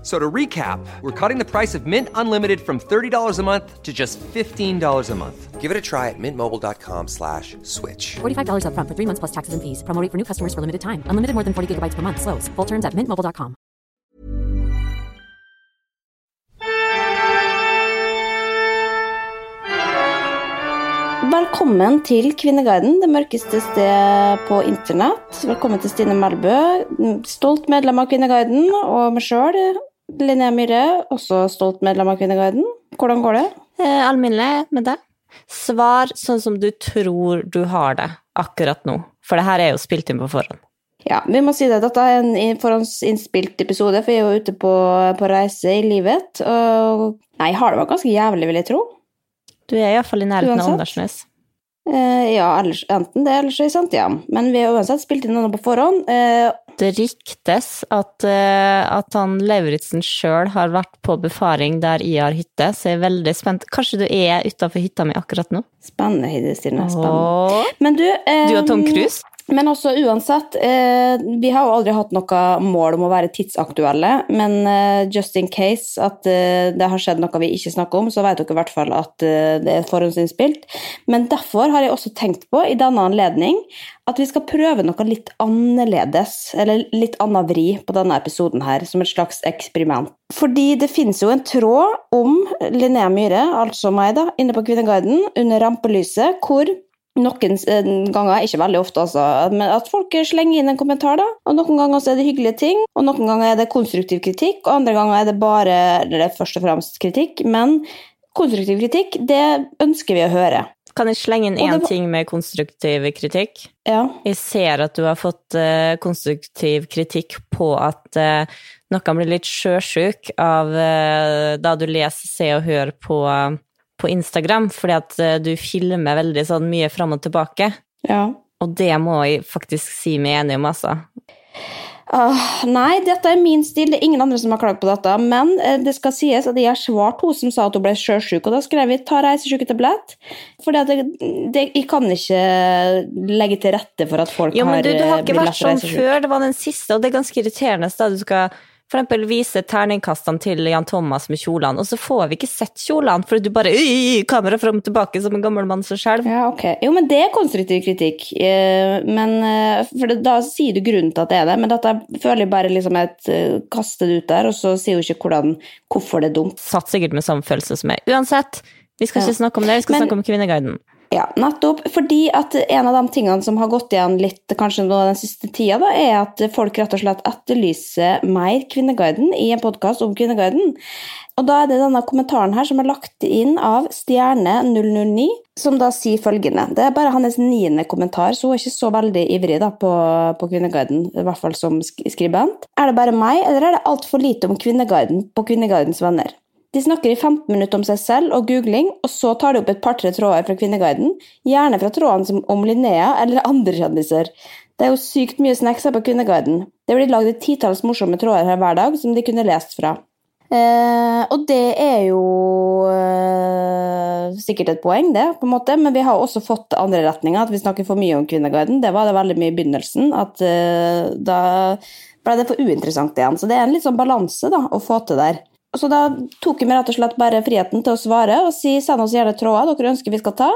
F- So to recap, we're cutting the price of Mint Unlimited from $30 a month to just $15 a month. Give it a try at mintmobile.com slash switch. $45 upfront for three months plus taxes and fees. Promo rate for new customers for limited time. Unlimited more than 40 gigabytes per month. Slows. Full terms at mintmobile.com. Velkommen til Kvinneguiden, det mørkeste sted på internett. Velkommen til Stine Melbø, stolt medlem av Kvinneguiden, og meg sjøl, Linnea Myhre, også stolt medlem av Kvinneguiden. Hvordan går det? Eh, Alminnelig med deg. Svar sånn som du tror du har det akkurat nå. For det her er jo spilt inn på forhånd. Ja, vi må si det. Dette er en forhåndsinnspilt episode, for jeg er jo ute på, på reise i livet. Og nei, har det vært ganske jævlig, vil jeg tro. Du er iallfall i nærheten av. Åndalsnes. Eh, ja, ellers, enten det, eller så i Santiam. Men vi har uansett spilt inn noe på forhånd. Eh, Det ryktes at, eh, at han Lauritzen sjøl har vært på befaring der jeg har hytte, så jeg er veldig spent. Kanskje du er utafor hytta mi akkurat nå? spennende, Heidi Stine. Spennende. Men du eh, Du og Tom Cruise? Men også uansett, eh, vi har jo aldri hatt noe mål om å være tidsaktuelle, men eh, just in case at eh, det har skjedd noe vi ikke snakker om, så vet dere i hvert fall at det er forhåndsinnspilt. Men derfor har jeg også tenkt på i denne anledning at vi skal prøve noe litt annerledes, eller litt annen vri på denne episoden her, som et slags eksperiment. Fordi det finnes jo en tråd om Linnea Myhre, altså meg, da, inne på Kvinneguiden, under rampelyset, hvor noen eh, ganger, ikke veldig ofte altså, men at folk slenger inn en kommentar, da. Og noen ganger er det hyggelige ting, og noen ganger er det konstruktiv kritikk, og andre ganger er det bare, eller det er først og fremst kritikk, men konstruktiv kritikk, det ønsker vi å høre. Kan jeg slenge inn én ting med konstruktiv kritikk? Ja. Jeg ser at du har fått uh, konstruktiv kritikk på at uh, noen blir litt sjøsjuk av uh, da du leser Se og Hør på, på Instagram, fordi at eh, du filmer veldig sånn mye fram og tilbake. ja. Og det må jeg faktisk si meg enig om, altså. Ah, nei, dette er min stil. Det er ingen andre som har klagd på dette. Men eh, det skal sies at jeg har svart hun som sa at hun ble sjøsjuk, og da skrev jeg 'ta reisesjuketablett'. For jeg kan ikke legge til rette for at folk Jo, men har du, du har eh, ikke vært sånn før, det var den siste, og det er ganske irriterende da du skal for eksempel vise terningkastene til Jan Thomas med kjolene, og så får vi ikke sett kjolene, for du bare «Øy, kamera fram og tilbake som en gammel mann som selv. Ja, ok. Jo, men det er konstruktiv kritikk. Eh, Men, eh, for da sier du grunnen til at det er det, men dette føler jeg bare liksom et eh, kaste det ut der, og så sier hun ikke hvordan, hvorfor det er dumt. Satt sikkert med samme følelse som meg. Uansett, vi skal ikke snakke om det, vi skal Men- snakke om Kvinneguiden. Ja, nettopp. Fordi at en av de tingene som har gått igjen litt kanskje nå den siste tida, da, er at folk rett og slett etterlyser mer Kvinneguiden i en podkast om Kvinneguiden. Og da er det denne kommentaren her som er lagt inn av Stjerne009, som da sier følgende. Det er bare hans niende kommentar, så hun er ikke så veldig ivrig da på, på Kvinneguiden, i hvert fall som skribent. Er det bare meg, eller er det altfor lite om Kvinneguiden på Kvinneguidens venner? De snakker i 15 minutter om seg selv og googling, og så tar de opp et par-tre tråder fra Kvinneguiden, gjerne fra trådene om Linnea eller andre kjendiser. Det er jo sykt mye snacks her på Kvinneguiden. Det blir lagd et titalls morsomme tråder her hver dag som de kunne lest fra. Eh, og det er jo eh, sikkert et poeng, det, på en måte, men vi har også fått andre retninger, at vi snakker for mye om Kvinneguiden. Det var det veldig mye i begynnelsen, at eh, da ble det for uinteressant igjen. Så det er en litt sånn balanse da, å få til der. Så da tok vi rett og slett bare friheten til å svare og si send oss gjerne tråder dere ønsker vi skal ta.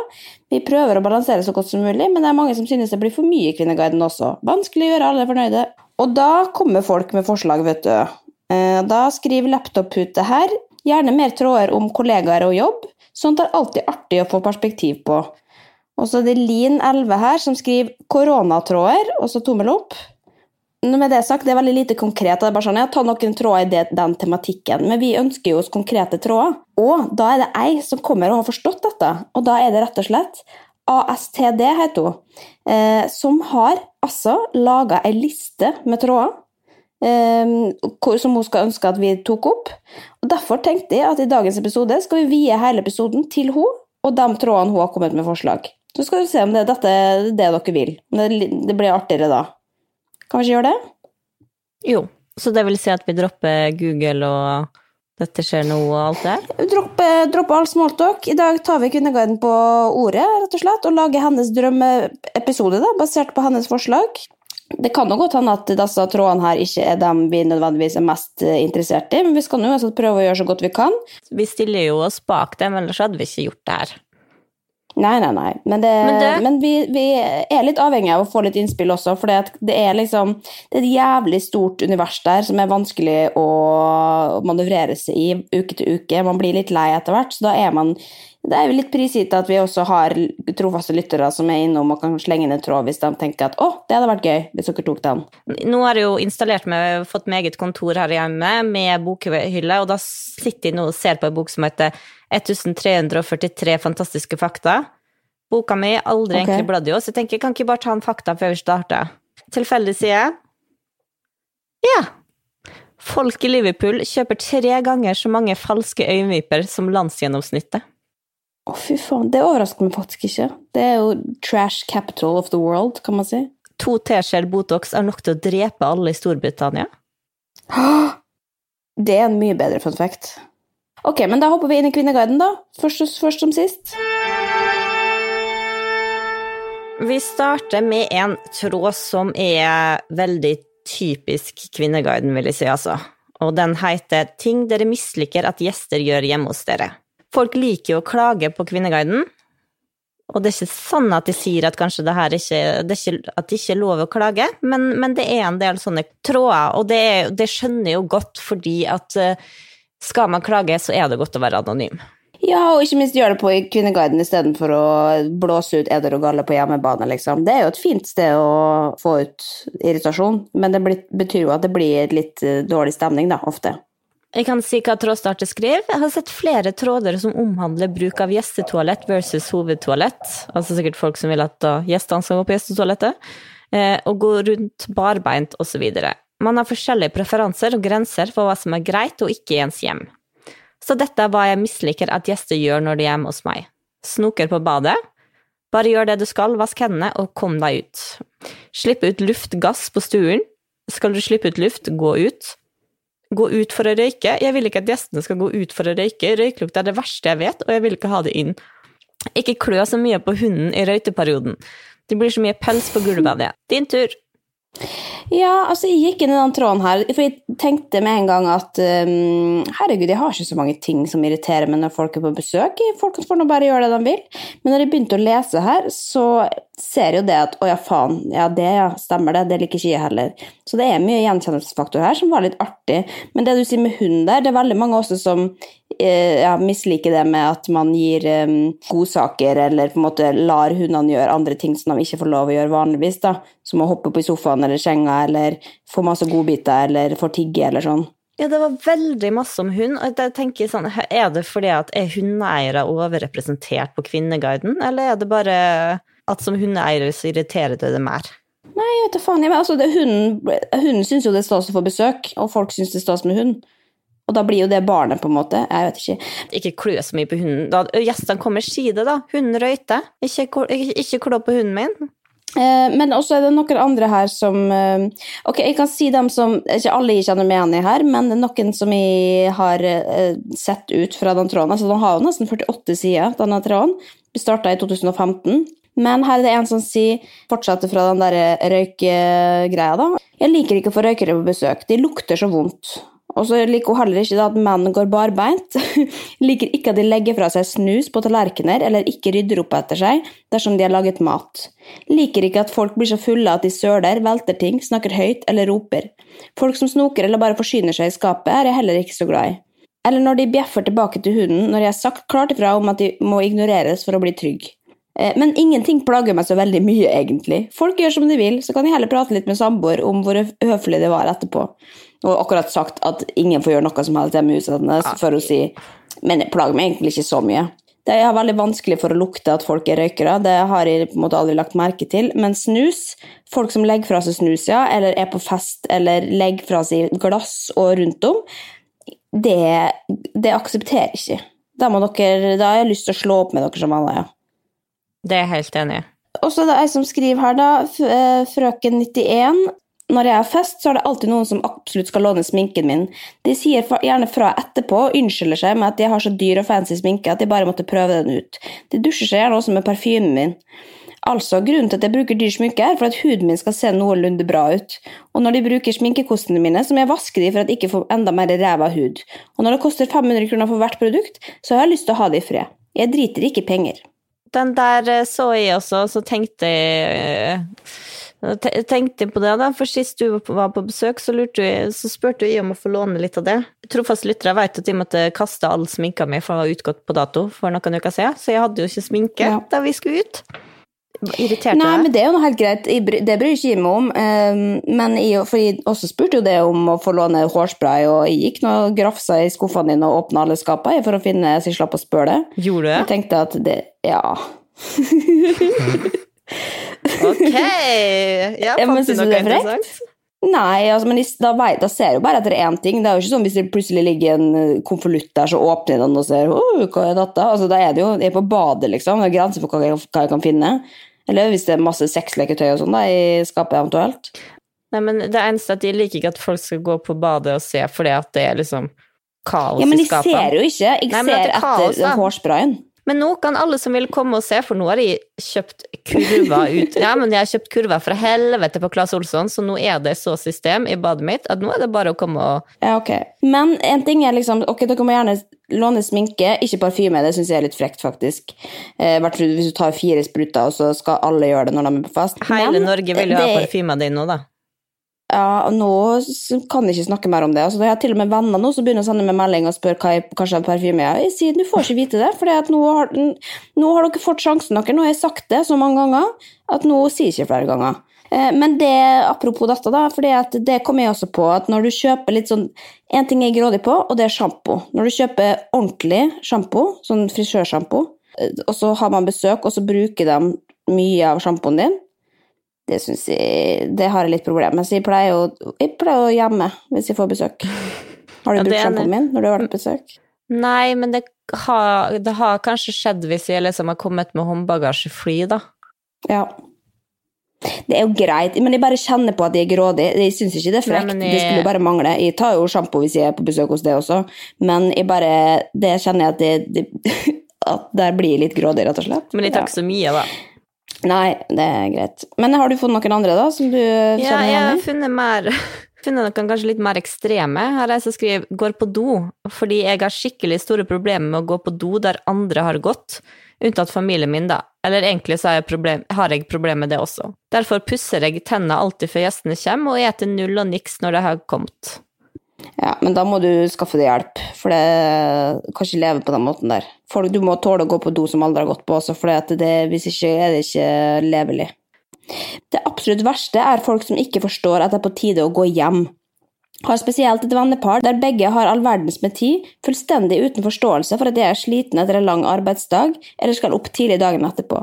Vi prøver å balansere så godt som mulig, men det er mange som synes det blir for mye i Kvinneguiden også. Vanskelig å gjøre alle fornøyde. Og da kommer folk med forslag, vet du. Eh, da skriver laptop-pute her gjerne mer tråder om kollegaer og jobb. Sånt er alltid artig å få perspektiv på. Og så er det Lin11 her som skriver koronatråder, og så tommel opp med det sagt, det er veldig lite konkret. det er bare sånn, Jeg tar noen tråder i det, den tematikken, men vi ønsker jo oss konkrete tråder. Og da er det ei som kommer og har forstått dette, og da er det rett og slett ASTD, heter hun, eh, som har altså laga ei liste med tråder. Eh, som hun skal ønske at vi tok opp. Og Derfor tenkte jeg at i dagens episode skal vi vie hele episoden til hun og de trådene hun har kommet med forslag. Så skal vi se om det, dette er det dere vil. Det, det blir artigere da. Kan vi ikke gjøre det? Jo. Så det vil si at vi dropper Google og dette skjer nå og alt det her? Droppe, droppe all smalltalk. I dag tar vi Kvinneguiden på ordet rett og slett, og lager hennes drømmeepisode da, basert på hennes forslag. Det kan jo godt hende at disse trådene her ikke er dem vi nødvendigvis er mest interessert i, men vi skal nå prøve å gjøre så godt vi kan. Vi stiller jo oss bak dem, ellers hadde vi ikke gjort det her. Nei, nei, nei. Men, det, men, det... men vi, vi, er litt avhengig av å få litt innspill også, for det er liksom Det er et jævlig stort univers der som er vanskelig å manøvrere seg i uke til uke. Man blir litt lei etter hvert, så da er man det er jo litt prisgitt at vi også har trofaste lyttere som er innom og kan slenge en tråd hvis de tenker at å, det hadde vært gøy hvis dere tok den. Nå har jeg jo installert meg, fått meg eget kontor her hjemme med bokhylle, og da sitter jeg nå og ser på en bok som heter 1343 fantastiske fakta. Boka mi er aldri okay. egentlig bladd i oss, jeg tenker jeg kan ikke bare ta en fakta før vi starter. Tilfeldig side? Ja. Folk i Liverpool kjøper tre ganger så mange falske øyenviper som landsgjennomsnittet. Å, oh, fy faen. Det overrasker meg faktisk ikke. Det er jo trash capital of the world, kan man si. To teskjeer Botox er nok til å drepe alle i Storbritannia. Det er en mye bedre fun fact. Ok, men da hopper vi inn i Kvinneguiden, da. Først, først som sist. Vi starter med en tråd som er veldig typisk Kvinneguiden, vil jeg si, altså. Og den heter 'Ting dere misliker at gjester gjør hjemme hos dere'. Folk liker jo å klage på Kvinneguiden, og det er ikke sånn at de sier at kanskje det her ikke, det er ikke, at det ikke er lov å klage, men, men, det er en del sånne tråder, og det, det skjønner jeg jo godt, fordi at eh, skal man klage, så er det godt å være anonym. Ja, og ikke minst gjøre det på Kvinneguiden istedenfor å blåse ut eder og galle på hjemmebane, liksom. Det er jo et fint sted å få ut irritasjon, men det betyr jo at det blir litt eh, dårlig stemning, da, ofte. Jeg kan si hva trådstarter skriver. Jeg har sett flere tråder som omhandler bruk av gjestetoalett versus hovedtoalett. Altså sikkert folk som vil at gjestene skal gå på gjestetoalettet. Eh, og gå rundt barbeint osv. Man har forskjellige preferanser og grenser for hva som er greit og ikke i ens hjem. Så dette er hva jeg misliker at gjester gjør når de er hjemme hos meg. Snoker på badet. Bare gjør det du skal, vask hendene og kom deg ut. Slipp ut luft, gass på stuen. Skal du slippe ut luft, gå ut gå ut for å røyke. Jeg vil ikke at gjestene skal gå ut for å røyke. Røyklukt er det verste jeg vet, og jeg vil ikke ha det inn. Ikke klø så mye på hunden i røyteperioden. Det blir så mye pels på gulvet av det. Din tur. Ja, altså jeg gikk inn i den tråden her, for jeg tenkte med en gang at um, herregud, jeg har ikke så mange ting som irriterer meg når folk er på besøk. Folk får nå bare gjøre det de vil. Men når jeg begynte å lese her, så ser jeg jo det at å ja, faen, ja det ja, stemmer det, det liker ikke jeg heller. Så det er mye gjenkjennelsesfaktor her som var litt artig. Men det du sier med hund der, det er veldig mange også som eh, ja, misliker det med at man gir um, godsaker, eller på en måte lar hundene gjøre andre ting som de ikke får lov å gjøre vanligvis, da. Som å hoppe på i sofaen eller senga, eller få masse godbiter, eller få tigge, eller sånn. Ja, det var veldig masse om hund. og jeg tenker sånn, Er det fordi at er hundeeiere overrepresentert på Kvinneguiden, eller er det bare at som hundeeiere så irriterer det deg mer? Nei, jeg vet da faen. Jeg, altså, det, hunden, hunden syns jo det er stas å få besøk, og folk syns det er stas med hund. Og da blir jo det barnet, på en måte. Jeg vet ikke. Ikke klø så mye på hunden. Da gjestene kommer, si det, da. Hunden røyter. Ikke, ikke klå på hunden min. Eh, men også er det noen andre her som eh, Ok, jeg kan si dem som Ikke alle jeg kjenner meg igjen i her, men noen som jeg har eh, sett ut fra den tråden. Altså, den har jo nesten 48 sider, denne tråden. Vi starta i 2015. Men her er det en som sier, fortsetter fra den der røykegreia, da. Jeg liker ikke å få røykere på besøk. De lukter så vondt. Og så liker hun heller ikke at menn går barbeint. liker ikke at de legger fra seg snus på tallerkener eller ikke rydder opp etter seg dersom de har laget mat. Liker ikke at folk blir så fulle at de søler, velter ting, snakker høyt eller roper. Folk som snoker eller bare forsyner seg i skapet, er jeg heller ikke så glad i. Eller når de bjeffer tilbake til hunden når jeg har sagt klart ifra om at de må ignoreres for å bli trygg. Men ingenting plager meg så veldig mye, egentlig. Folk gjør som de vil, så kan jeg heller prate litt med samboer om hvor høflig det var etterpå. Og akkurat sagt at ingen får gjøre noe som helst hjemme i huset hennes, for å si Men det plager meg egentlig ikke så mye. Det er veldig vanskelig for å lukte at folk er røykere, det har jeg på en måte aldri lagt merke til. Men snus, folk som legger fra seg snus, ja, eller er på fest, eller legger fra seg glass og rundt om, det, det aksepterer ikke. Da, dere, da har jeg lyst til å slå opp med dere som alle, ja. Det er jeg helt enig i. Og så er det ei som skriver her, da. Frøken 91. Når jeg har fest, så er det alltid noen som absolutt skal låne sminken min. De sier gjerne fra etterpå og unnskylder seg med at de har så dyr og fancy sminke at de bare måtte prøve den ut. De dusjer seg gjerne også med parfymen min. Altså, Grunnen til at jeg bruker dyr sminke, er for at huden min skal se noenlunde bra ut. Og når de bruker sminkekostene mine, så må jeg vaske de for at de ikke får enda mer ræva hud. Og når det koster 500 kroner for hvert produkt, så har jeg lyst til å ha det i fred. Jeg driter ikke i penger. Den der så jeg også, så tenkte jeg tenkte på det, da, for sist du var på besøk, så, jeg, så spurte jeg om å få låne litt av det. Trofast lyttere vet at jeg måtte kaste all sminka mi, for den var utgått på dato for noen uker siden, så jeg hadde jo ikke sminke ja. da vi skulle ut. Irriterte Nei, men det er jo noe helt greit. Det bryr ikke jeg meg om. Men jeg, for jeg også spurte jo det om å få låne hårspray, og jeg gikk nå og grafsa i skuffene dine og åpna alle skapene for å finne så jeg slapp å spørre det. Gjorde du det? Jeg tenkte at det Ja. Ok! Ja, fant du noe interessant? Nei, altså, men da, da ser jo bare etter én ting. Det er jo ikke sånn hvis det plutselig ligger en eh, konvolutt der, så åpner den og ser oh, hva er dette? Altså, da er det jo Jeg er på badet, liksom. Det er grenser for hva jeg, hva jeg, kan finne. Eller hvis det er masse sexleketøy og sånn da, i skapet eventuelt. Nei, men det eneste er at de liker ikke at folk skal gå på badet og se fordi at det er liksom kaos i skapet. Men jeg ser jo ikke. Jeg Nei, ser kaos, etter hårsprayen. Men nå kan alle som vil komme og se, for nå har de kjøpt kurver ut Ja, men jeg har kjøpt kurver fra helvete på Claes Olsson, så nå er det så system i badet mitt at nå er det bare å komme og Ja, ok. Men en ting er liksom Ok, dere må gjerne låne sminke, ikke parfyme. Det syns jeg er litt frekt, faktisk. Eh, hvis du tar fire spruter, og så skal alle gjøre det når de er på fest. Hele men, Norge vil jo ha parfyma di nå, da. Ja, nå kan jeg ikke snakke mer om det. Altså, jeg har til og med venner nå som begynner å sende meg melding og spør hva jeg kanskje har jeg sier du får ikke vite det, for nå, nå, har dere fått sjansen dere. Nå har jeg sagt det så mange ganger at nå sier jeg ikke flere ganger. Eh, men det, apropos dette, da, for det kommer jeg også på at når du kjøper litt sånn En ting jeg er grådig på, og det er sjampo. Når du kjøper ordentlig sjampo, sånn frisørsjampo, eh, og så har man besøk, og så bruker de mye av sjampoen din, det syns jeg Det har jeg litt problemer med. Så jeg pleier, å, jeg pleier å gjemme hvis jeg får besøk. Har du ja, brukt sjampoen min når du har vært på besøk? Nei, men det har, det har, kanskje skjedd hvis jeg liksom har kommet med håndbagasjefly, da. Ja. Det er jo greit, men jeg bare kjenner på at jeg er grådig. Jeg syns ikke det er frekt. Jeg... Det skulle bare mangle. Jeg tar jo sjampo hvis jeg er på besøk hos deg også, men jeg bare Det kjenner jeg at det, det At der blir jeg litt grådig, rett og slett. Men jeg tar ikke så mye, da. Nei, det er greit. Men har du funnet noen andre, da, som du Ja, jeg har funnet, mer, funnet noen kanskje litt mer ekstreme. Her er jeg som skriver 'går på do', fordi jeg har skikkelig store problemer med å gå på do der andre har gått, unntatt familien min, da. Eller egentlig så har jeg, problem, har jeg problemer med det også. Derfor pusser jeg tennene alltid før gjestene kommer, og eter null og niks når de har kommet. Ja, men da må du skaffe deg hjelp, for det kan ikke leve på den måten der. Folk, du må tåle å gå på do som aldri har gått på også, for det, hvis ikke er det ikke levelig. Det absolutt verste er folk som ikke forstår at det er på tide å gå hjem. Har spesielt et vennepar der begge har all verdens med tid, fullstendig uten forståelse for at jeg er sliten etter en lang arbeidsdag eller skal opp tidlig dagen etterpå.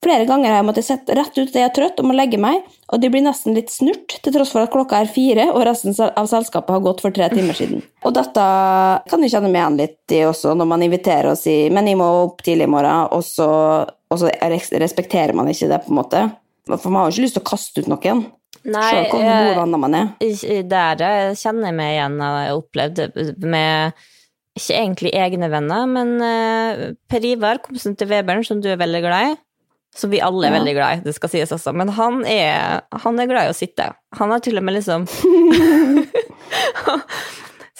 Flere ganger har jeg måttet sette rett ut det jeg er trøtt og må legge meg, og de blir nesten litt snurt, til tross for at klokka er fire og resten av selskapet har gått for tre timer siden. Og dette kan jeg kjenne meg igjen litt i også, når man inviterer og sier 'men jeg må opp tidlig i morgen', og så, og så respekterer man ikke det, på en måte. For man har jo ikke lyst til å kaste ut noen. Nei, eh, gode venner man er. det. der eh, kjenner jeg meg igjen og har opplevd det med ikke egentlig egne venner, men eh, Per Ivar, kompisen til Webern, som du er veldig glad i, som vi alle er veldig glad i, det skal sies også, men han er, han er glad i å sitte. Han har til og med liksom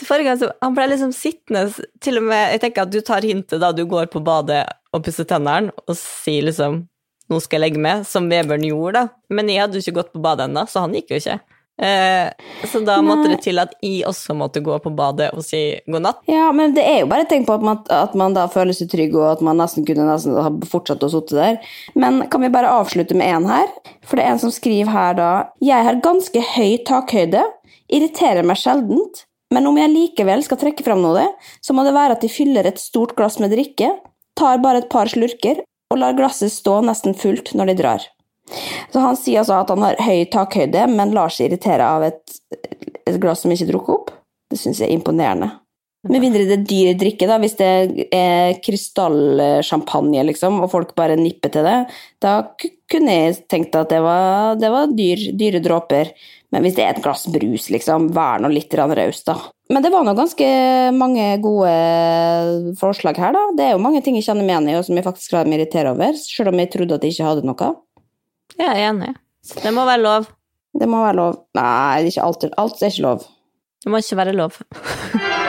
Forrige gang så han ble liksom sittende til og med, Jeg tenker at du tar hintet da du går på badet og pusser tennene, og sier liksom 'nå skal jeg legge meg', som Vebjørn gjorde, da. Men jeg hadde jo ikke gått på badet ennå, så han gikk jo ikke. Eh, så da måtte Nei. det til at jeg også måtte gå på badet og si god natt. Ja, men det er jo bare et tegn på at man, at man da føler seg trygg, og at man nesten kunne nesten ha fortsatt å sitte der. Men kan vi bare avslutte med en her? For det er en som skriver her da Jeg har ganske høy takhøyde, irriterer meg sjeldent, men om jeg likevel skal trekke fram noe, så må det være at de fyller et stort glass med drikke, tar bare et par slurker og lar glasset stå nesten fullt når de drar. Så han sier altså at han har høy takhøyde, men lar seg irritere av et, et glass som ikke er drukket opp. Det syns jeg er imponerende. Med mindre det er dyr drikke, da. Hvis det er krystallsjampanje, liksom, og folk bare nipper til det, da kunne jeg tenkt at det var, det var dyr, dyre dråper. Men hvis det er et glass brus, liksom, vær nå litt raus, da. Men det var nå ganske mange gode forslag her, da. Det er jo mange ting jeg kjenner meg igjen i, og som jeg faktisk lar meg irritere over, selv om jeg trodde at jeg ikke hadde noe. Jeg er enig. Det må være lov. Det må være lov. Nei, det er ikke alltid. Alt er ikke lov. Det må ikke være lov.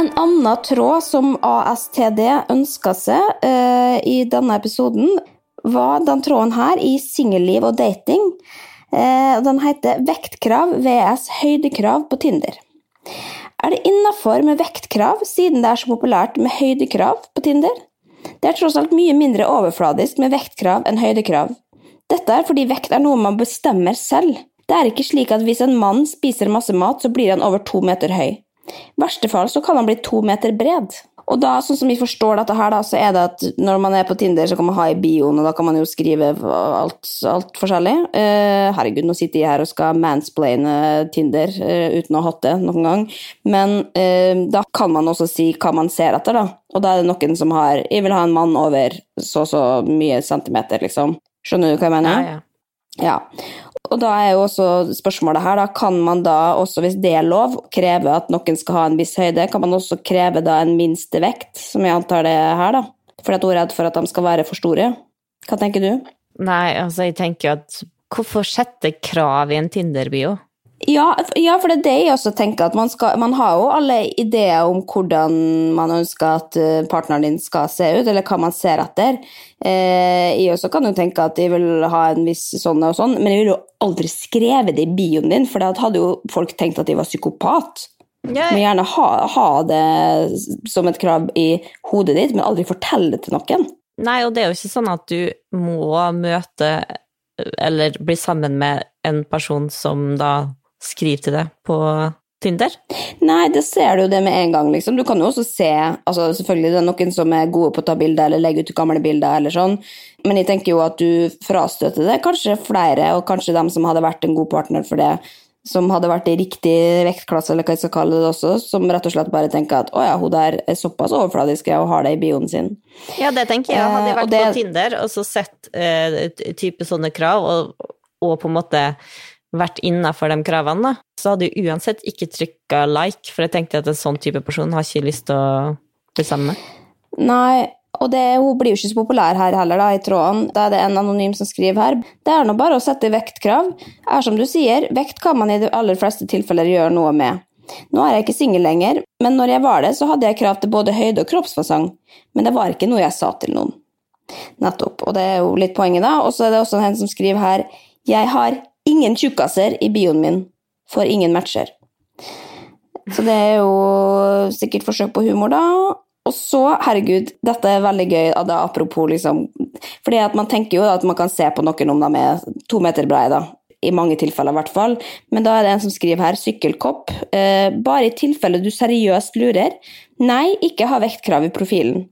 En annen tråd som ASTD ønska seg uh, i denne episoden, var den tråden her i singelliv og dating. Uh, den heter 'Vektkrav VS høydekrav på Tinder'. Er det innafor med vektkrav, siden det er så populært med høydekrav på Tinder? Det er tross alt mye mindre overfladisk med vektkrav enn høydekrav. Dette er fordi vekt er noe man bestemmer selv. Det er ikke slik at hvis en mann spiser masse mat, så blir han over to meter høy. I verste fall så kan han bli to meter bred. Og da, sånn som vi forstår dette her, da, så er det at når man er på Tinder, så kan man ha i bioen, og da kan man jo skrive alt, alt forskjellig. Uh, herregud, nå sitter jeg her og skal mansplaine Tinder uh, uten å ha hatt det noen gang. Men uh, da kan man også si hva man ser etter, da. Og da er det noen som har Jeg vil ha en mann over så så mye centimeter, liksom. Skjønner du hva jeg mener? Ja, ja. Ja. Og da er jo også spørsmålet her, da, kan man da også, hvis det er lov, kreve at noen skal ha en viss høyde? Kan man også kreve da en minstevekt, som jeg antar det er her, da? Fordi at hun er redd for at de skal være for store? Hva tenker du? Nei, altså, jeg tenker at Hvorfor sette krav i en Tinder-bio? Ja, ja, for det er det jeg også tenker, at man, skal, man har jo alle ideer om hvordan man ønsker at eh, partneren din skal se ut, eller hva man ser etter. Eh, jeg også kan jo tenke at jeg vil ha en viss sånn og sånn, men jeg ville jo aldri skrevet det i bioen din, for da hadde jo folk tenkt at jeg var psykopat. Yeah. Men gjerne ha, ha det som et krav i hodet ditt, men aldri fortelle det til noen. Nei, og det er jo ikke sånn at du må møte eller bli sammen med en person som da skriver til deg på Tinder. Nei, det ser du jo det med en gang, liksom. Du kan jo også se altså Selvfølgelig det er noen som er gode på å ta bilder eller legge ut gamle bilder eller sånn, men jeg tenker jo at du frastøter det kanskje flere, og kanskje dem som hadde vært en god partner for det, som hadde vært i riktig vektklasse, eller hva jeg skal kalle det også, som rett og slett bare tenker at å ja, hun der er såpass overfladisk og har det i bioen sin. Ja, det tenker jeg. Hadde jeg Eh, vært det- på Tinder og så sett eh, type sånne krav, og, og på en måte vært innafor de kravene, da, så hadde jeg uansett ikke trykka like, for jeg tenkte at en sånn type person har ikke lyst til å bli sammen med. Nei, Og det, hun blir jo ikke så populær her heller, da, i tråden. Da er det en anonym som skriver her. Det er nå bare å sette vektkrav. Er som du sier, vekt kan man i de aller fleste tilfeller gjøre noe med. Nå er jeg ikke singel lenger, men når jeg var det, så hadde jeg krav til både høyde og kroppsfasong. Men det var ikke noe jeg sa til noen. Nettopp. Og det er jo litt poenget, da. Og så er det også en som skriver her Jeg har ingen tjukkaser i bioen min, for ingen matcher. Så det er jo sikkert forsøk på humor, da. Og så, herregud, dette er veldig gøy, er apropos liksom fordi at man tenker jo at man kan se på noen om de er to meter breie, da. I mange tilfeller, i hvert fall. Men da er det en som skriver her, sykkelkopp. Eh, bare i tilfelle du seriøst lurer. Nei, ikke ha vektkrav i profilen.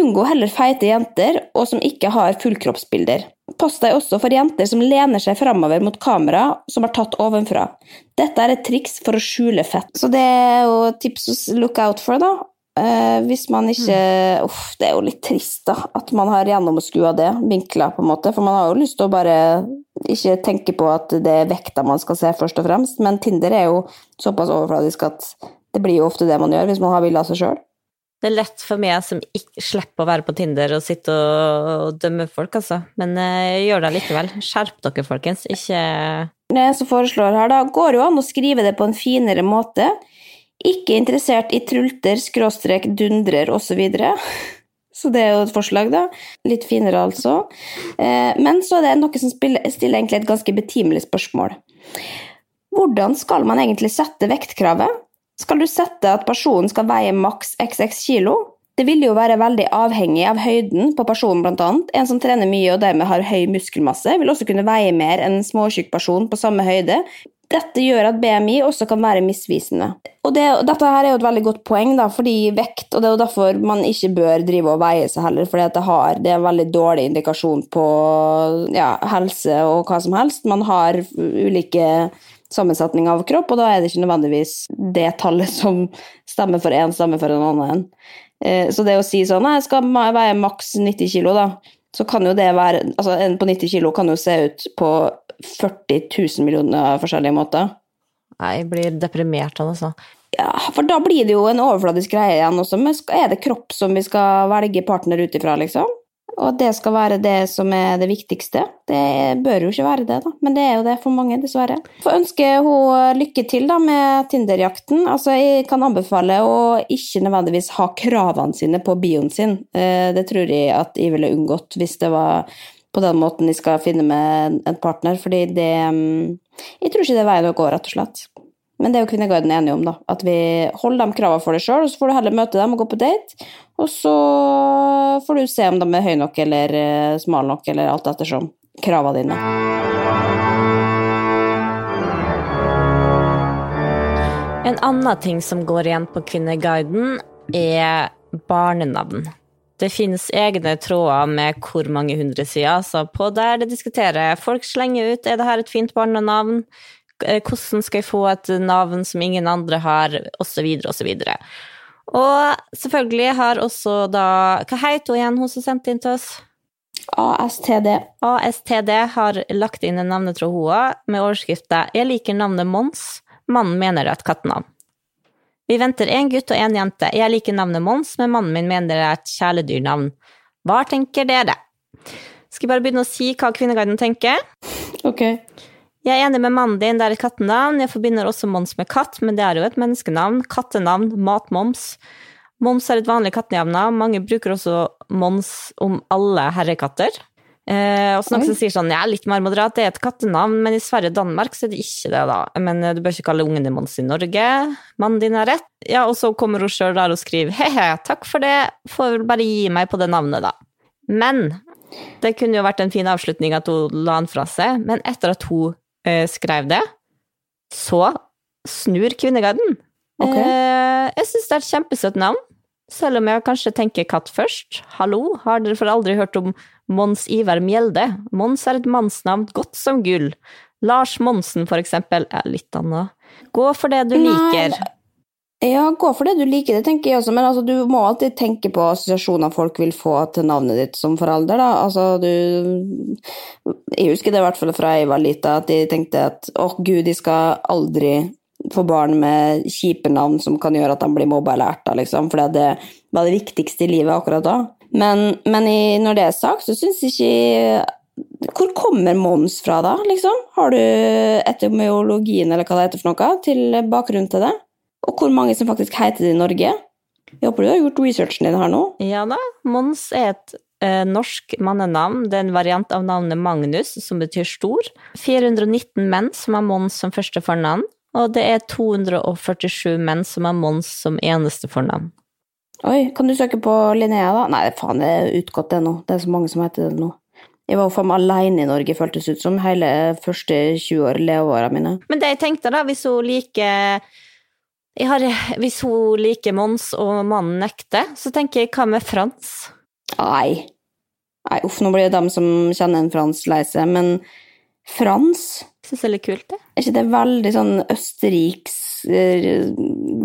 Unngå heller feite jenter, og som ikke har fullkroppsbilder. Pass deg også for jenter som lener seg framover mot kamera som er tatt ovenfra. Dette er et triks for å skjule fett. Så det er jo tips å look out for, da. Eh, hvis man ikke Uff, det er jo litt trist, da. At man har gjennomskua det. Vinkla, på en måte. For man har jo lyst til å bare ikke tenke på at det er vekta man skal se, først og fremst. Men Tinder er jo såpass overfladisk at det blir jo ofte det man gjør hvis man har bilde av seg sjøl. Det er lett for meg som ikke slipper å være på Tinder og sitte og dømme folk, altså. Men eh, gjør det likevel. Skjerp dere, folkens. Ikke Det som foreslår her, da, går jo an å skrive det på en finere måte. Ikke interessert i trulter, skråstrek, dundrer osv. Så, så det er jo et forslag, da. Litt finere, altså. Eh, Men så er det noe som stiller egentlig et ganske betimelig spørsmål. Hvordan skal man egentlig sette vektkravet? Skal du sette at personen skal veie maks xx kilo? Det vil jo være veldig avhengig av høyden på personen, annet. En som trener mye og dermed har høy muskelmasse, vil også kunne veie mer enn en småtjukk person på samme høyde. Dette gjør at BMI også kan være misvisende. Og det, dette her er jo et veldig godt poeng, da, fordi vekt, og det er jo derfor man ikke bør drive og veie seg heller, fordi det, har, det er en veldig dårlig indikasjon på ja, helse og hva som helst. Man har ulike sammensetninger av kropp, og da er det ikke nødvendigvis det tallet som stemmer for én, stemmer for en annen. Eh, Så det å si sånn Jeg skal veie maks 90 kilo, da. Så kan jo det være Altså, en på 90 kilo kan jo se ut på 40 000 millioner forskjellige måter. Nei, jeg blir deprimert av det, så. Ja, for da blir det jo en overfladisk greie igjen også. Men er det kropp som vi skal velge partner ut ifra, liksom? Og det skal være det som er det viktigste? Det bør jo ikke være det, da. Men det er jo det for mange, dessverre. Får ønske hun lykke til da med Tinder-jakten. Altså, jeg kan anbefale å ikke nødvendigvis ha kravene sine på bioen sin. Eh, Det tror jeg at jeg ville unngått hvis det var på den måten jeg skal finne med en partner, fordi det mm, Jeg tror ikke det er veien å gå, rett og slett. Men det er jo Kvinneguiden enige om, da. At vi holder de kravene for deg sjøl, og så får du heller møte dem og gå på date. Og så får du se om de er høye nok eller eh, smale nok, eller alt ettersom kravene dine. En annen ting som går igjen på Kvinneguiden, er barnenavn. Det finnes egne tråder med hvor mange hundre sider, så på der det diskuterer folk slenger ut er det her et fint barnenavn, hvordan skal jeg få et navn som ingen andre har, osv., osv. Og selvfølgelig har også da Hva heter hun igjen, hun som sendte inn til oss? ASTD. ASTD har lagt inn en navnetråd hun med overskrifta 'Jeg liker navnet Mons'. Mannen mener det er et kattenavn. Vi venter en gutt og en jente. Jeg liker navnet Mons, men mannen min mener det er et kjæledyrnavn. Hva tenker dere? Skal jeg bare begynne å si hva Kvinneguiden tenker? Ok. Jeg er enig med mannen din, det er et kattenavn. Jeg forbinder også Mons med katt, men det er jo et menneskenavn. Kattenavn, matmoms. Moms er et vanlig kattenavn. Mange bruker også Mons om alle herrekatter. Eh, og så noen som sier sånn, er litt mer moderat, det er et kattenavn, men i Sverige og Danmark så er det ikke det, da. Men eh, du bør ikke kalle ungen din Mons i Norge. Mannen din har rett. Ja, og så kommer hun sjøl der og skriver he-he, takk for det, får bare gi meg på det navnet, da. Men det kunne jo vært en fin avslutning at hun la den fra seg, men etter at hun skrev det, så snur Kvinneguiden. Okay. Eh, jeg syns det er et kjempesøtt navn, selv om jeg kanskje tenker katt først. Hallo, har dere for aldri hørt om Mons Ivar Mjelde? Mons er et mannsnavn godt som gull. Lars Monsen, for eksempel, er litt annet. Gå for det du Nei, liker. Ja, gå for det du liker, det tenker jeg også, men altså, du må alltid tenke på assosiasjoner folk vil få til navnet ditt som forelder, da. Altså, du Jeg husker det i hvert fall fra jeg var lita, at de tenkte at åh, gud, de skal aldri få barn med kjipe navn som kan gjøre at de blir mobba eller erta, liksom, for det var det viktigste i livet akkurat da. Men, men i, når det er sagt, så syns ikke Hvor kommer Mons fra, da, liksom? Har du etymologien, eller hva det heter for noe, til bakgrunnen til det? Og hvor mange som faktisk heter det i Norge? Jeg håper du har gjort researchen din her nå. Ja da, Mons er et eh, norsk mannenavn. Det er en variant av navnet Magnus, som betyr stor. 419 menn som har Mons som første fornavn, og det er 247 menn som har Mons som eneste fornavn. Oi, kan du søke på Linnea, da? Nei, faen, det er utgått det nå. Det er så mange som heter det nå. Jeg var jo faen meg alene i Norge, føltes ut som, hele første 20 år leveåra mine. Men det jeg tenkte, da, hvis hun liker har, Hvis hun liker Mons og mannen nekter, så tenker jeg hva med Frans? Nei. Nei, uff, nå blir det dem som kjenner en Frans lei seg, men Frans Syns det er litt kult, det. Er ikke det veldig sånn Østerriks eh,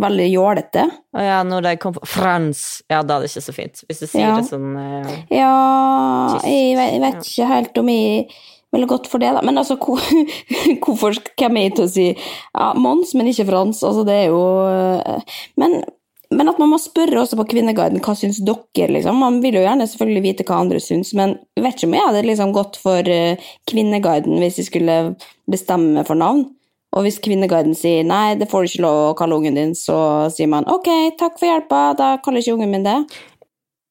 Veldig jålete? Å ja, når de kom på Frans, ja, da er det ikke så fint. Hvis du sier Ja. det sånn uh, Ja, jeg vet, jeg vet ikke helt om jeg ville godt for det, da. Men altså, hvor, hvorfor hvem jeg til å si ja, Mons, men ikke Frans? Altså, det er jo eh, Men, men at man må spørre også på Kvinneguiden hva syns dere, liksom. Man vil jo gjerne selvfølgelig vite hva andre syns, men vet ikke om jeg hadde liksom gått for eh, Kvinneguiden hvis jeg skulle bestemme for navn. Og hvis Kvinneguiden sier nei, det får du ikke lov å kalle ungen din, så sier man ok, takk for hjelpa, da kaller ikke ungen min det.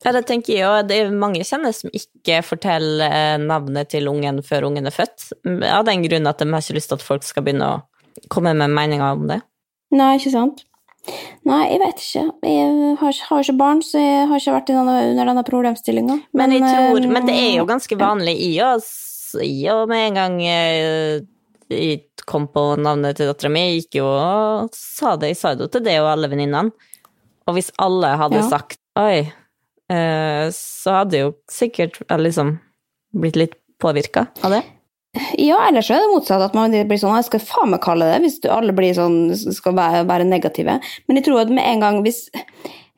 Ja, det tenker jeg òg. Det er mange kjenner som ikke forteller eh, navnet til ungen før ungen er født. Av den grunn at de har ikke lyst til at folk skal begynne å komme med meninger om det. Nei, ikke sant? Nei, jeg vet ikke. Jeg har, har ikke barn, så jeg har ikke vært denne, under denne problemstillinga. Men, men, tror, men det er eh, jo ganske vanlig i oss. I og med en gang eh, jeg kom på navnet til dattera mi, jeg gikk jo og sa det. Jeg sa det jo til det og alle venninnene. Og hvis alle hadde Ja. sagt oi, eh, så hadde jeg jo sikkert eh, liksom blitt litt påvirka av det. Ja, ellers er det motsatt, at man blir sånn Jeg skal faen meg kalle det, hvis alle blir sånn, skal være, være negative. Men jeg tror at med en gang hvis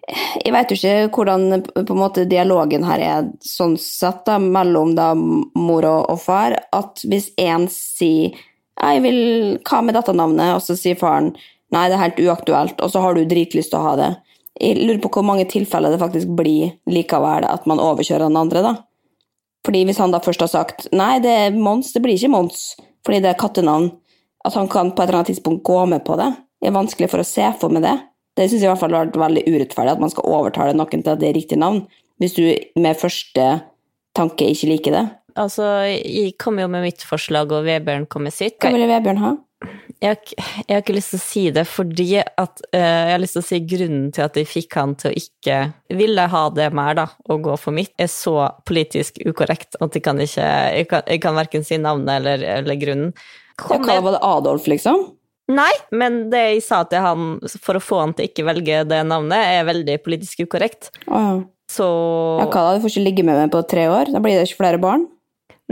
Jeg vet jo ikke hvordan måte dialogen her er sånn sett da, mellom da mor og, og far, at hvis én sier jeg vil, Hva med dette navnet? Og så sier faren nei, det er helt uaktuelt, og så har du dritlyst til å ha det. Jeg lurer på hvor mange tilfeller det faktisk blir likevel at man overkjører den andre, da. Fordi hvis han da først har sagt nei, det er Mons, det blir ikke Mons, fordi det er kattenavn, at han kan på et eller annet tidspunkt gå med på det, er vanskelig for å se for meg det. Det syns jeg i hvert fall har vært veldig urettferdig, at man skal overtale noen til at det er riktig navn, hvis du med første tanke ikke liker det. Altså, jeg kom jo med mitt forslag, og Vebjørn kom med sitt. Hva ville Vebjørn ha? Jeg jeg har ikke lyst til å si det fordi at uh, Jeg har lyst til å si grunnen til at de fikk han til å ikke ville ha det mer, da, og gå for mitt, er så politisk ukorrekt at jeg kan ikke Jeg kan, jeg kan verken si navnet eller, eller grunnen. Ja, hva var det Adolf, liksom? Nei, men det jeg sa til han for å få han til ikke velge det navnet, er veldig politisk ukorrekt. Oh. ja. Så Ja, hva da? Du får ikke ligge med meg på tre år? Da blir det ikke flere barn?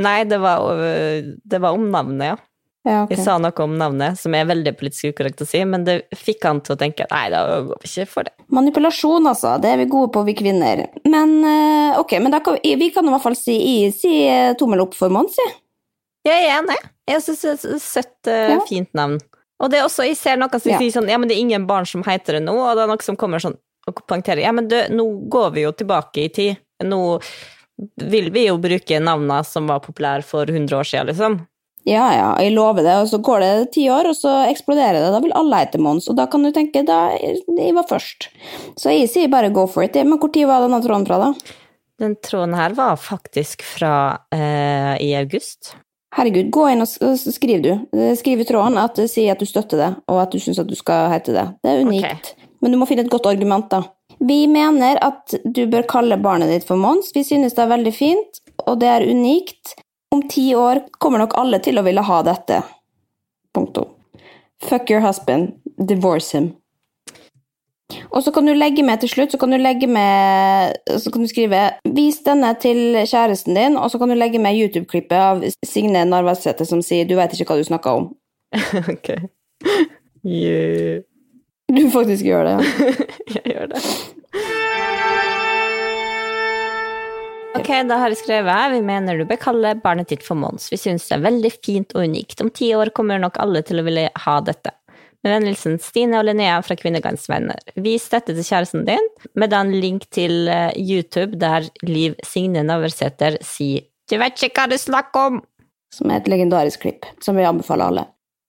Nei, det var, øh, det var om navnet, ja. Ja, okay. Jeg sa noe om navnet, som er veldig politisk ukorrekt å si, men det fikk han til å tenke nei, da går vi ikke for det. Manipulasjon, altså. Det er vi gode på, vi kvinner. Men eh, ok, men da kan vi, kan i hvert fall si, si eh, tommel opp for Mons, jeg. Jeg er enig. Jeg syns det er et søtt, øh, Ja. fint navn. Og det er også, jeg ser noen som Ja. sier sånn ja, men det er ingen barn som heter det nå, og det er noen som kommer sånn og poengterer ja, men du, nå går vi jo tilbake i tid. Nå vil vi jo bruke navnene som var populære for 100 år siden, liksom. Ja, ja, jeg lover det. Og så går det ti år, og så eksploderer det. Da vil alle hete Mons, og da kan du tenke da jeg var først. Så jeg sier bare go for it. Men tid var denne tråden fra, da? Den tråden her var faktisk fra eh, i august. Herregud, gå inn og skriv, du. Eh, Skriv i tråden at eh, si at du støtter det, og at du syns at du skal hete det. Det er unikt. Men du må finne et godt argument, da. Vi mener at du bør kalle barnet ditt for Mons. Vi synes det er veldig fint, og det er unikt. Om ti år kommer nok alle til å ville ha dette. Punktum. Fuck your husband. Divorce him. Og så kan du legge med til slutt, så kan du legge med Så kan du skrive 'Vis denne til kjæresten din', og så kan du legge med YouTube-klippet av Signe Narvarsete som sier 'Du vet ikke hva du snakker om'. ok. Yeah. Du faktisk gjør det, ja. Jeg gjør det. Ok, da har jeg skrevet her. Vi mener du bør kalle barnet ditt for Mons. Vi syns det er veldig fint og unikt. Om ti år kommer nok alle til å ville ha dette. Med vennelsen Stine og Linnea fra Kvinnegangs venner. Vis dette til kjæresten din med da en link til eh, YouTube der Liv Signe Navarsete sier 'Du vet ikke hva du snakker om'. Som er et legendarisk klipp, som vi anbefaler alle.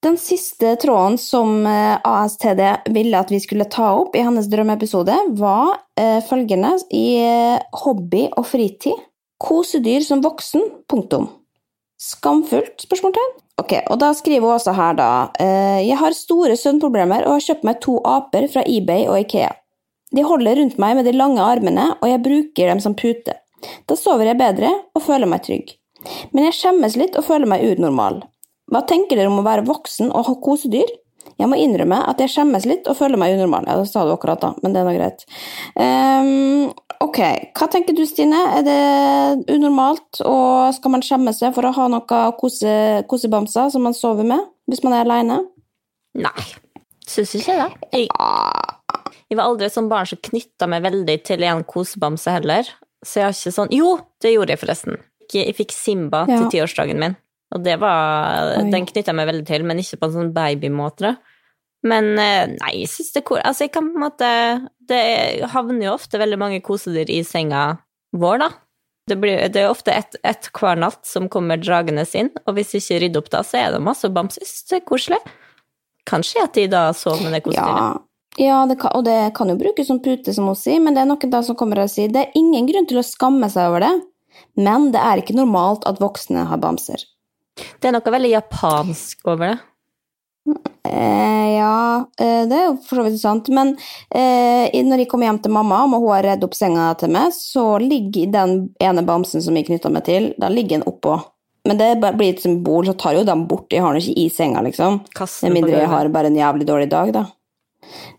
Den siste tråden som eh, ASTD ville at vi skulle ta opp i hennes drømmeepisode, var eh, følgende i eh, hobby og fritid. Kosedyr som voksen. Punktum. Skamfullt? spørsmålstegn. Ok, og da skriver hun også her, da. eh, Jeg har store søvnproblemer og har kjøpt meg to aper fra eBay og Ikea. De holder rundt meg med de lange armene, og jeg bruker dem som pute. Da sover jeg bedre og føler meg trygg. Men jeg skjemmes litt og føler meg unormal. Hva tenker dere om å være voksen og ha kosedyr? Jeg må innrømme at jeg skjemmes litt og føler meg unormal. Ja, det sa du akkurat, da, men det er nå greit. Um, ok, hva tenker du, Stine? Er det unormalt, og skal man skjemme seg for å ha noen kose, kosebamser som man sover med, hvis man er alene? Nei, syns ikke det. Jeg, jeg var aldri sånn barn som knytta meg veldig til en kosebamse heller. Så jeg har ikke sånn Jo, det gjorde jeg forresten. Jeg fikk Simba Ja. til tiårsdagen min. Og det var Oi. Den knytta jeg meg veldig til, men ikke på en sånn babymåte. Men eh, nei, jeg syns det er cool. Altså, jeg kan på en måte Det havner jo ofte veldig mange kosedyr i senga vår, da. Det, blir, det er ofte ett et hver natt som kommer dragende inn, og hvis vi ikke rydder opp da, så er det masse bamser. Det er koselig. Kanskje at de da sover med det kosedyret. Ja, ja det kan, og det kan jo brukes som pute, som hun sier, men det er noen da som kommer og sier det er ingen grunn til å skamme seg over det, men det er ikke normalt at voksne har bamser. Det er noe veldig japansk over det. Eh, ja, eh, det er jo for så vidt sant, men eh, når jeg kommer hjem til mamma, og hun har redd opp senga til meg, så ligger den ene bamsen som jeg knytta meg til, den ligger den oppå. Men det blir et symbol, så tar jo den bort. Jeg har den ikke i senga, liksom. Med mindre jeg har bare en jævlig dårlig dag, da.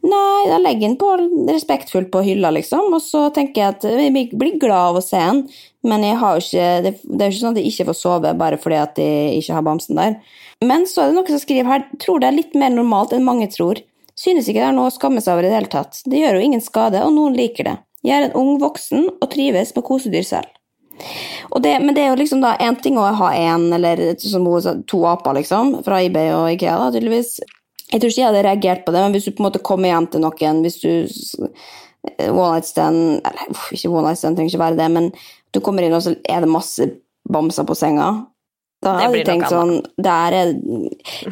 Nei, da legger den på respektfullt på hylla, liksom, og så tenker jeg at jeg blir glad av å se den, men jeg har jo ikke, det, er jo ikke sånn at jeg ikke får sove bare fordi at jeg ikke har bamsen der. Men så er det noen som skriver her, tror det er litt mer normalt enn mange tror. Synes ikke det er noe å skamme seg over i det hele tatt. Det gjør jo ingen skade, og noen liker det. Jeg er en ung voksen og trives med kosedyr selv. Det, men det er jo liksom da en ting å ha en, eller som hun to aper, liksom, fra eBay og Ikea, da, tydeligvis. Jeg tror ikke jeg hadde reagert på det, men hvis du på en måte kommer hjem til noen, hvis du eh, One night stand Eller uff, ikke one night stand, trenger ikke være det, men du kommer inn, og så er det masse bamser på senga. Da har hadde jeg tenkt sånn det er,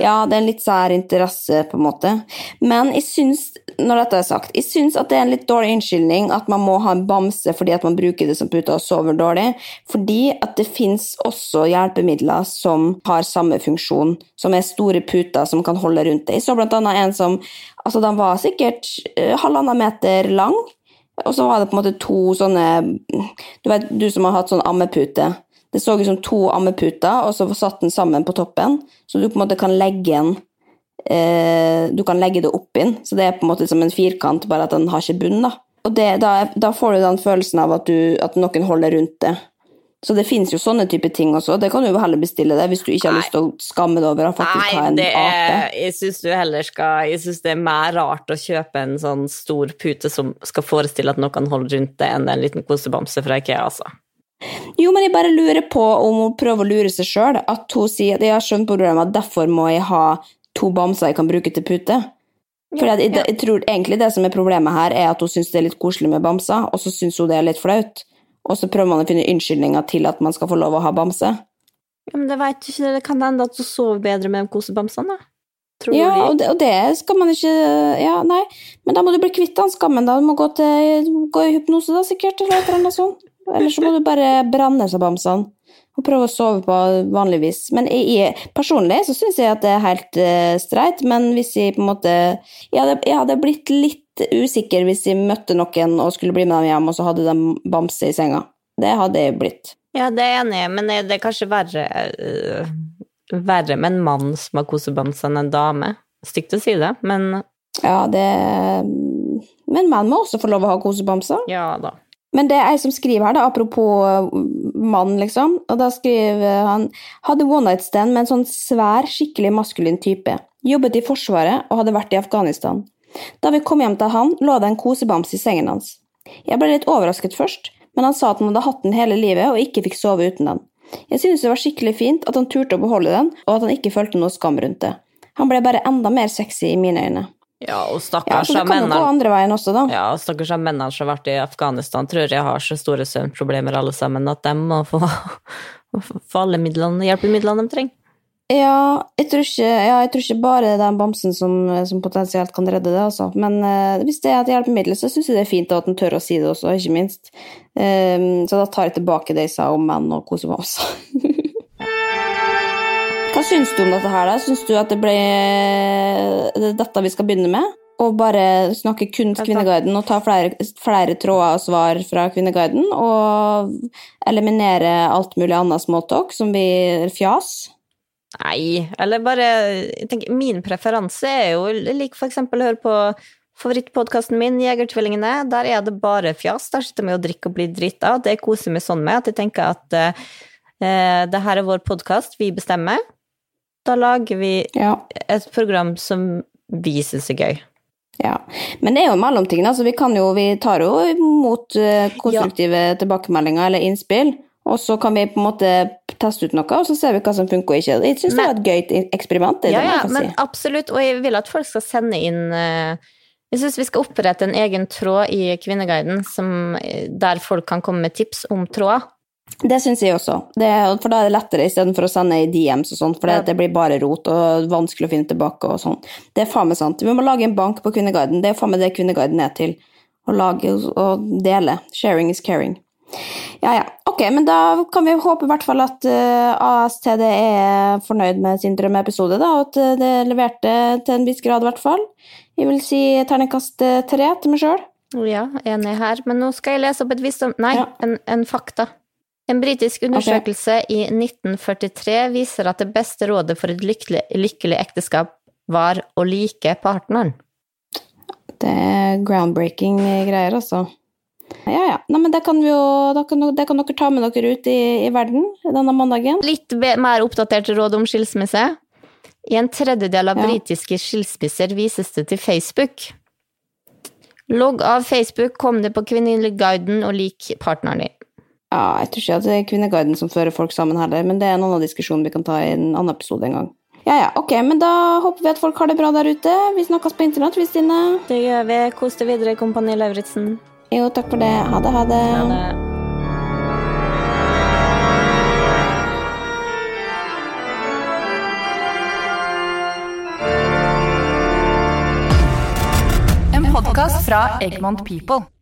Ja, det er en litt sær interesse, på en måte. Men jeg syns, når dette er sagt, jeg syns at det er en litt dårlig unnskyldning at man må ha en bamse fordi at man bruker det som pute og sover dårlig. Fordi at det fins også hjelpemidler som har samme funksjon, som er store puter som kan holde rundt deg. Jeg så blant annet en som Altså, den var sikkert eh, halvannen meter lang. Og så var det på en måte to sånne Du vet, du som har hatt sånn ammepute. Det så ut som to ammeputer, og så satt den sammen på toppen. Så du på en måte kan legge den eh, Du kan legge det opp inn. Så det er på en måte som en firkant, bare at den har ikke bunn. Da. Og det, da, da får du den følelsen av at, du, at noen holder rundt det. Så det fins jo sånne type ting også. Det kan du jo heller bestille deg hvis du ikke har Nei. lyst til å skamme deg over å faktisk ha Nei, en det ape. jeg syns du heller skal Jeg syns det er mer rart å kjøpe en sånn stor pute som skal forestille at noen holder rundt det, enn en liten kosebamse fra IKEA, altså. Jo, men jeg bare lurer på om hun prøver å lure seg sjøl. At hun sier at jeg har skjønt problemet, derfor må jeg ha to bamser jeg kan bruke til pute. For jeg, jeg, jeg tror egentlig det som er problemet her, er at hun syns det er litt koselig med bamser, og så syns hun det er litt flaut. Og så prøver man å finne unnskyldninger til at man skal få lov å ha bamse. Ja, men det veit du ikke, det kan hende at hun sover bedre med de kosebamsene, da. Tror Ja, og det, og det skal man ikke Ja, nei, men da må du bli kvitt den skammen, da. Du må gå, til, gå i hypnose, da, sikkert, eller et eller annet sånt. Eller så må du bare brenne seg bamsene og prøve å sove på vanlig vis. Men jeg, personlig så syns jeg at det er helt uh, streit, men hvis jeg på en måte Jeg hadde, jeg hadde blitt litt usikker hvis jeg møtte noen og skulle bli med dem hjem, og så hadde de bamse i senga. Det hadde jeg blitt. Ja, det er jeg enig i, men det det er kanskje verre, øh, verre med en mann som har kosebamse enn en dame. Stygt å si det, men Ja, det Men menn må også få lov å ha kosebamser. ja da. Men det er ei som skriver her, da, apropos uh, mann, liksom. Og da skriver han hadde one night stand med en sånn svær, skikkelig maskulin type. Jobbet i Forsvaret og hadde vært i Afghanistan. Da vi kom hjem til han, lå det en kosebamse i sengen hans. Jeg ble litt overrasket først, men han sa at han hadde hatt den hele livet og ikke fikk sove uten den. Jeg synes det var skikkelig fint at han turte å beholde den, og at han ikke følte noe skam rundt det. Han ble bare enda mer sexy i mine øyne. Ja, og Ja, stakkars det av kan jo gå mennene andre veien også, da. ja, og stakkars av mennene som har vært i Afghanistan, tror jeg har så store søvnproblemer alle sammen at de må få, få alle midlene, hjelpemidlene de trenger. Ja, jeg tror ikke, ja, jeg tror ikke bare det er den bamsen som, som potensielt kan redde det, altså. Men eh, hvis det er et hjelpemiddel, så syns jeg det er fint at en tør å si det også, ikke minst. Um, så da tar jeg tilbake det jeg sa om menn og kose meg også. Hva syns du om dette her, da? Syns du at det ble det dette vi skal begynne med? Og bare snakke kun Kvinneguiden og ta flere, flere tråder og svar fra Kvinneguiden? Og eliminere alt mulig annet småtalk som blir fjas? Nei, eller bare jeg tenker, Min preferanse er jo jeg liker for eksempel å høre på favorittpodkasten min, Jegertvillingene. Der er det bare fjas. Der sitter vi og drikker og blir drita. Det koser jeg meg sånn med at jeg tenker at eh, det her er vår podkast, vi bestemmer. Da lager vi Ja. et program som vi syns er gøy. Ja, men det er jo mellomting. Altså, vi, kan jo, vi tar jo imot konstruktive konstruktive tilbakemeldinger eller innspill, og så kan vi på en måte teste ut noe, og så ser vi hva som funker og ikke. Jeg syns det er var et gøy eksperiment. Det, er Ja, ja, men si. absolutt. Og jeg vil at folk skal sende inn eh, Jeg syns vi skal opprette en egen tråd i Kvinneguiden som, eh, der folk kan komme med tips om tråder. Det syns jeg også, det, for da er det lettere istedenfor å sende i DMs og sånt, for det, det blir bare rot og vanskelig å finne tilbake og sånn. Det er faen meg sant. Vi må lage en bank på Kvinneguiden. Det er faen meg det Kvinneguiden er til. Å lage og dele. Sharing is caring. Ja, ja. Ok, men da kan vi håpe i hvert fall at uh, ASTD er fornøyd med sin drømmeepisode, da, og at eh, det leverte til en viss grad, i hvert fall. Jeg vil si terningkast eh, tre til meg sjøl. Ja, enig her. Men nå skal jeg lese opp et visdom... Nei, Ja. en, en fakta. En britisk undersøkelse i 1943 viser at det beste rådet for et lykkelig, lykkelig ekteskap var å like partneren. Det er groundbreaking greier, altså. Ja, ja. Nei, men det kan, vi jo, det, kan, det kan dere ta med dere ut i, i verden denne mandagen. Litt mer oppdatert råd om skilsmisse. I en tredjedel av Ja. britiske skilsmisser vises det til Facebook. Logg av Facebook, kom det på Kvinneguiden og lik partneren din. Ja, jeg tror ikke at det er Kvinneguiden som fører folk sammen heller, men det er en annen diskusjon vi kan ta i en annen episode en gang. Ja, ja, ok, men da håper vi at folk har det bra der ute. Vi snakkes på internett, vi, Stine. Det gjør vi. Kos deg videre, Kompani Lauritzen. Jo, takk for det. Ha det, ha det. Ha det. En podkast fra Egmont People.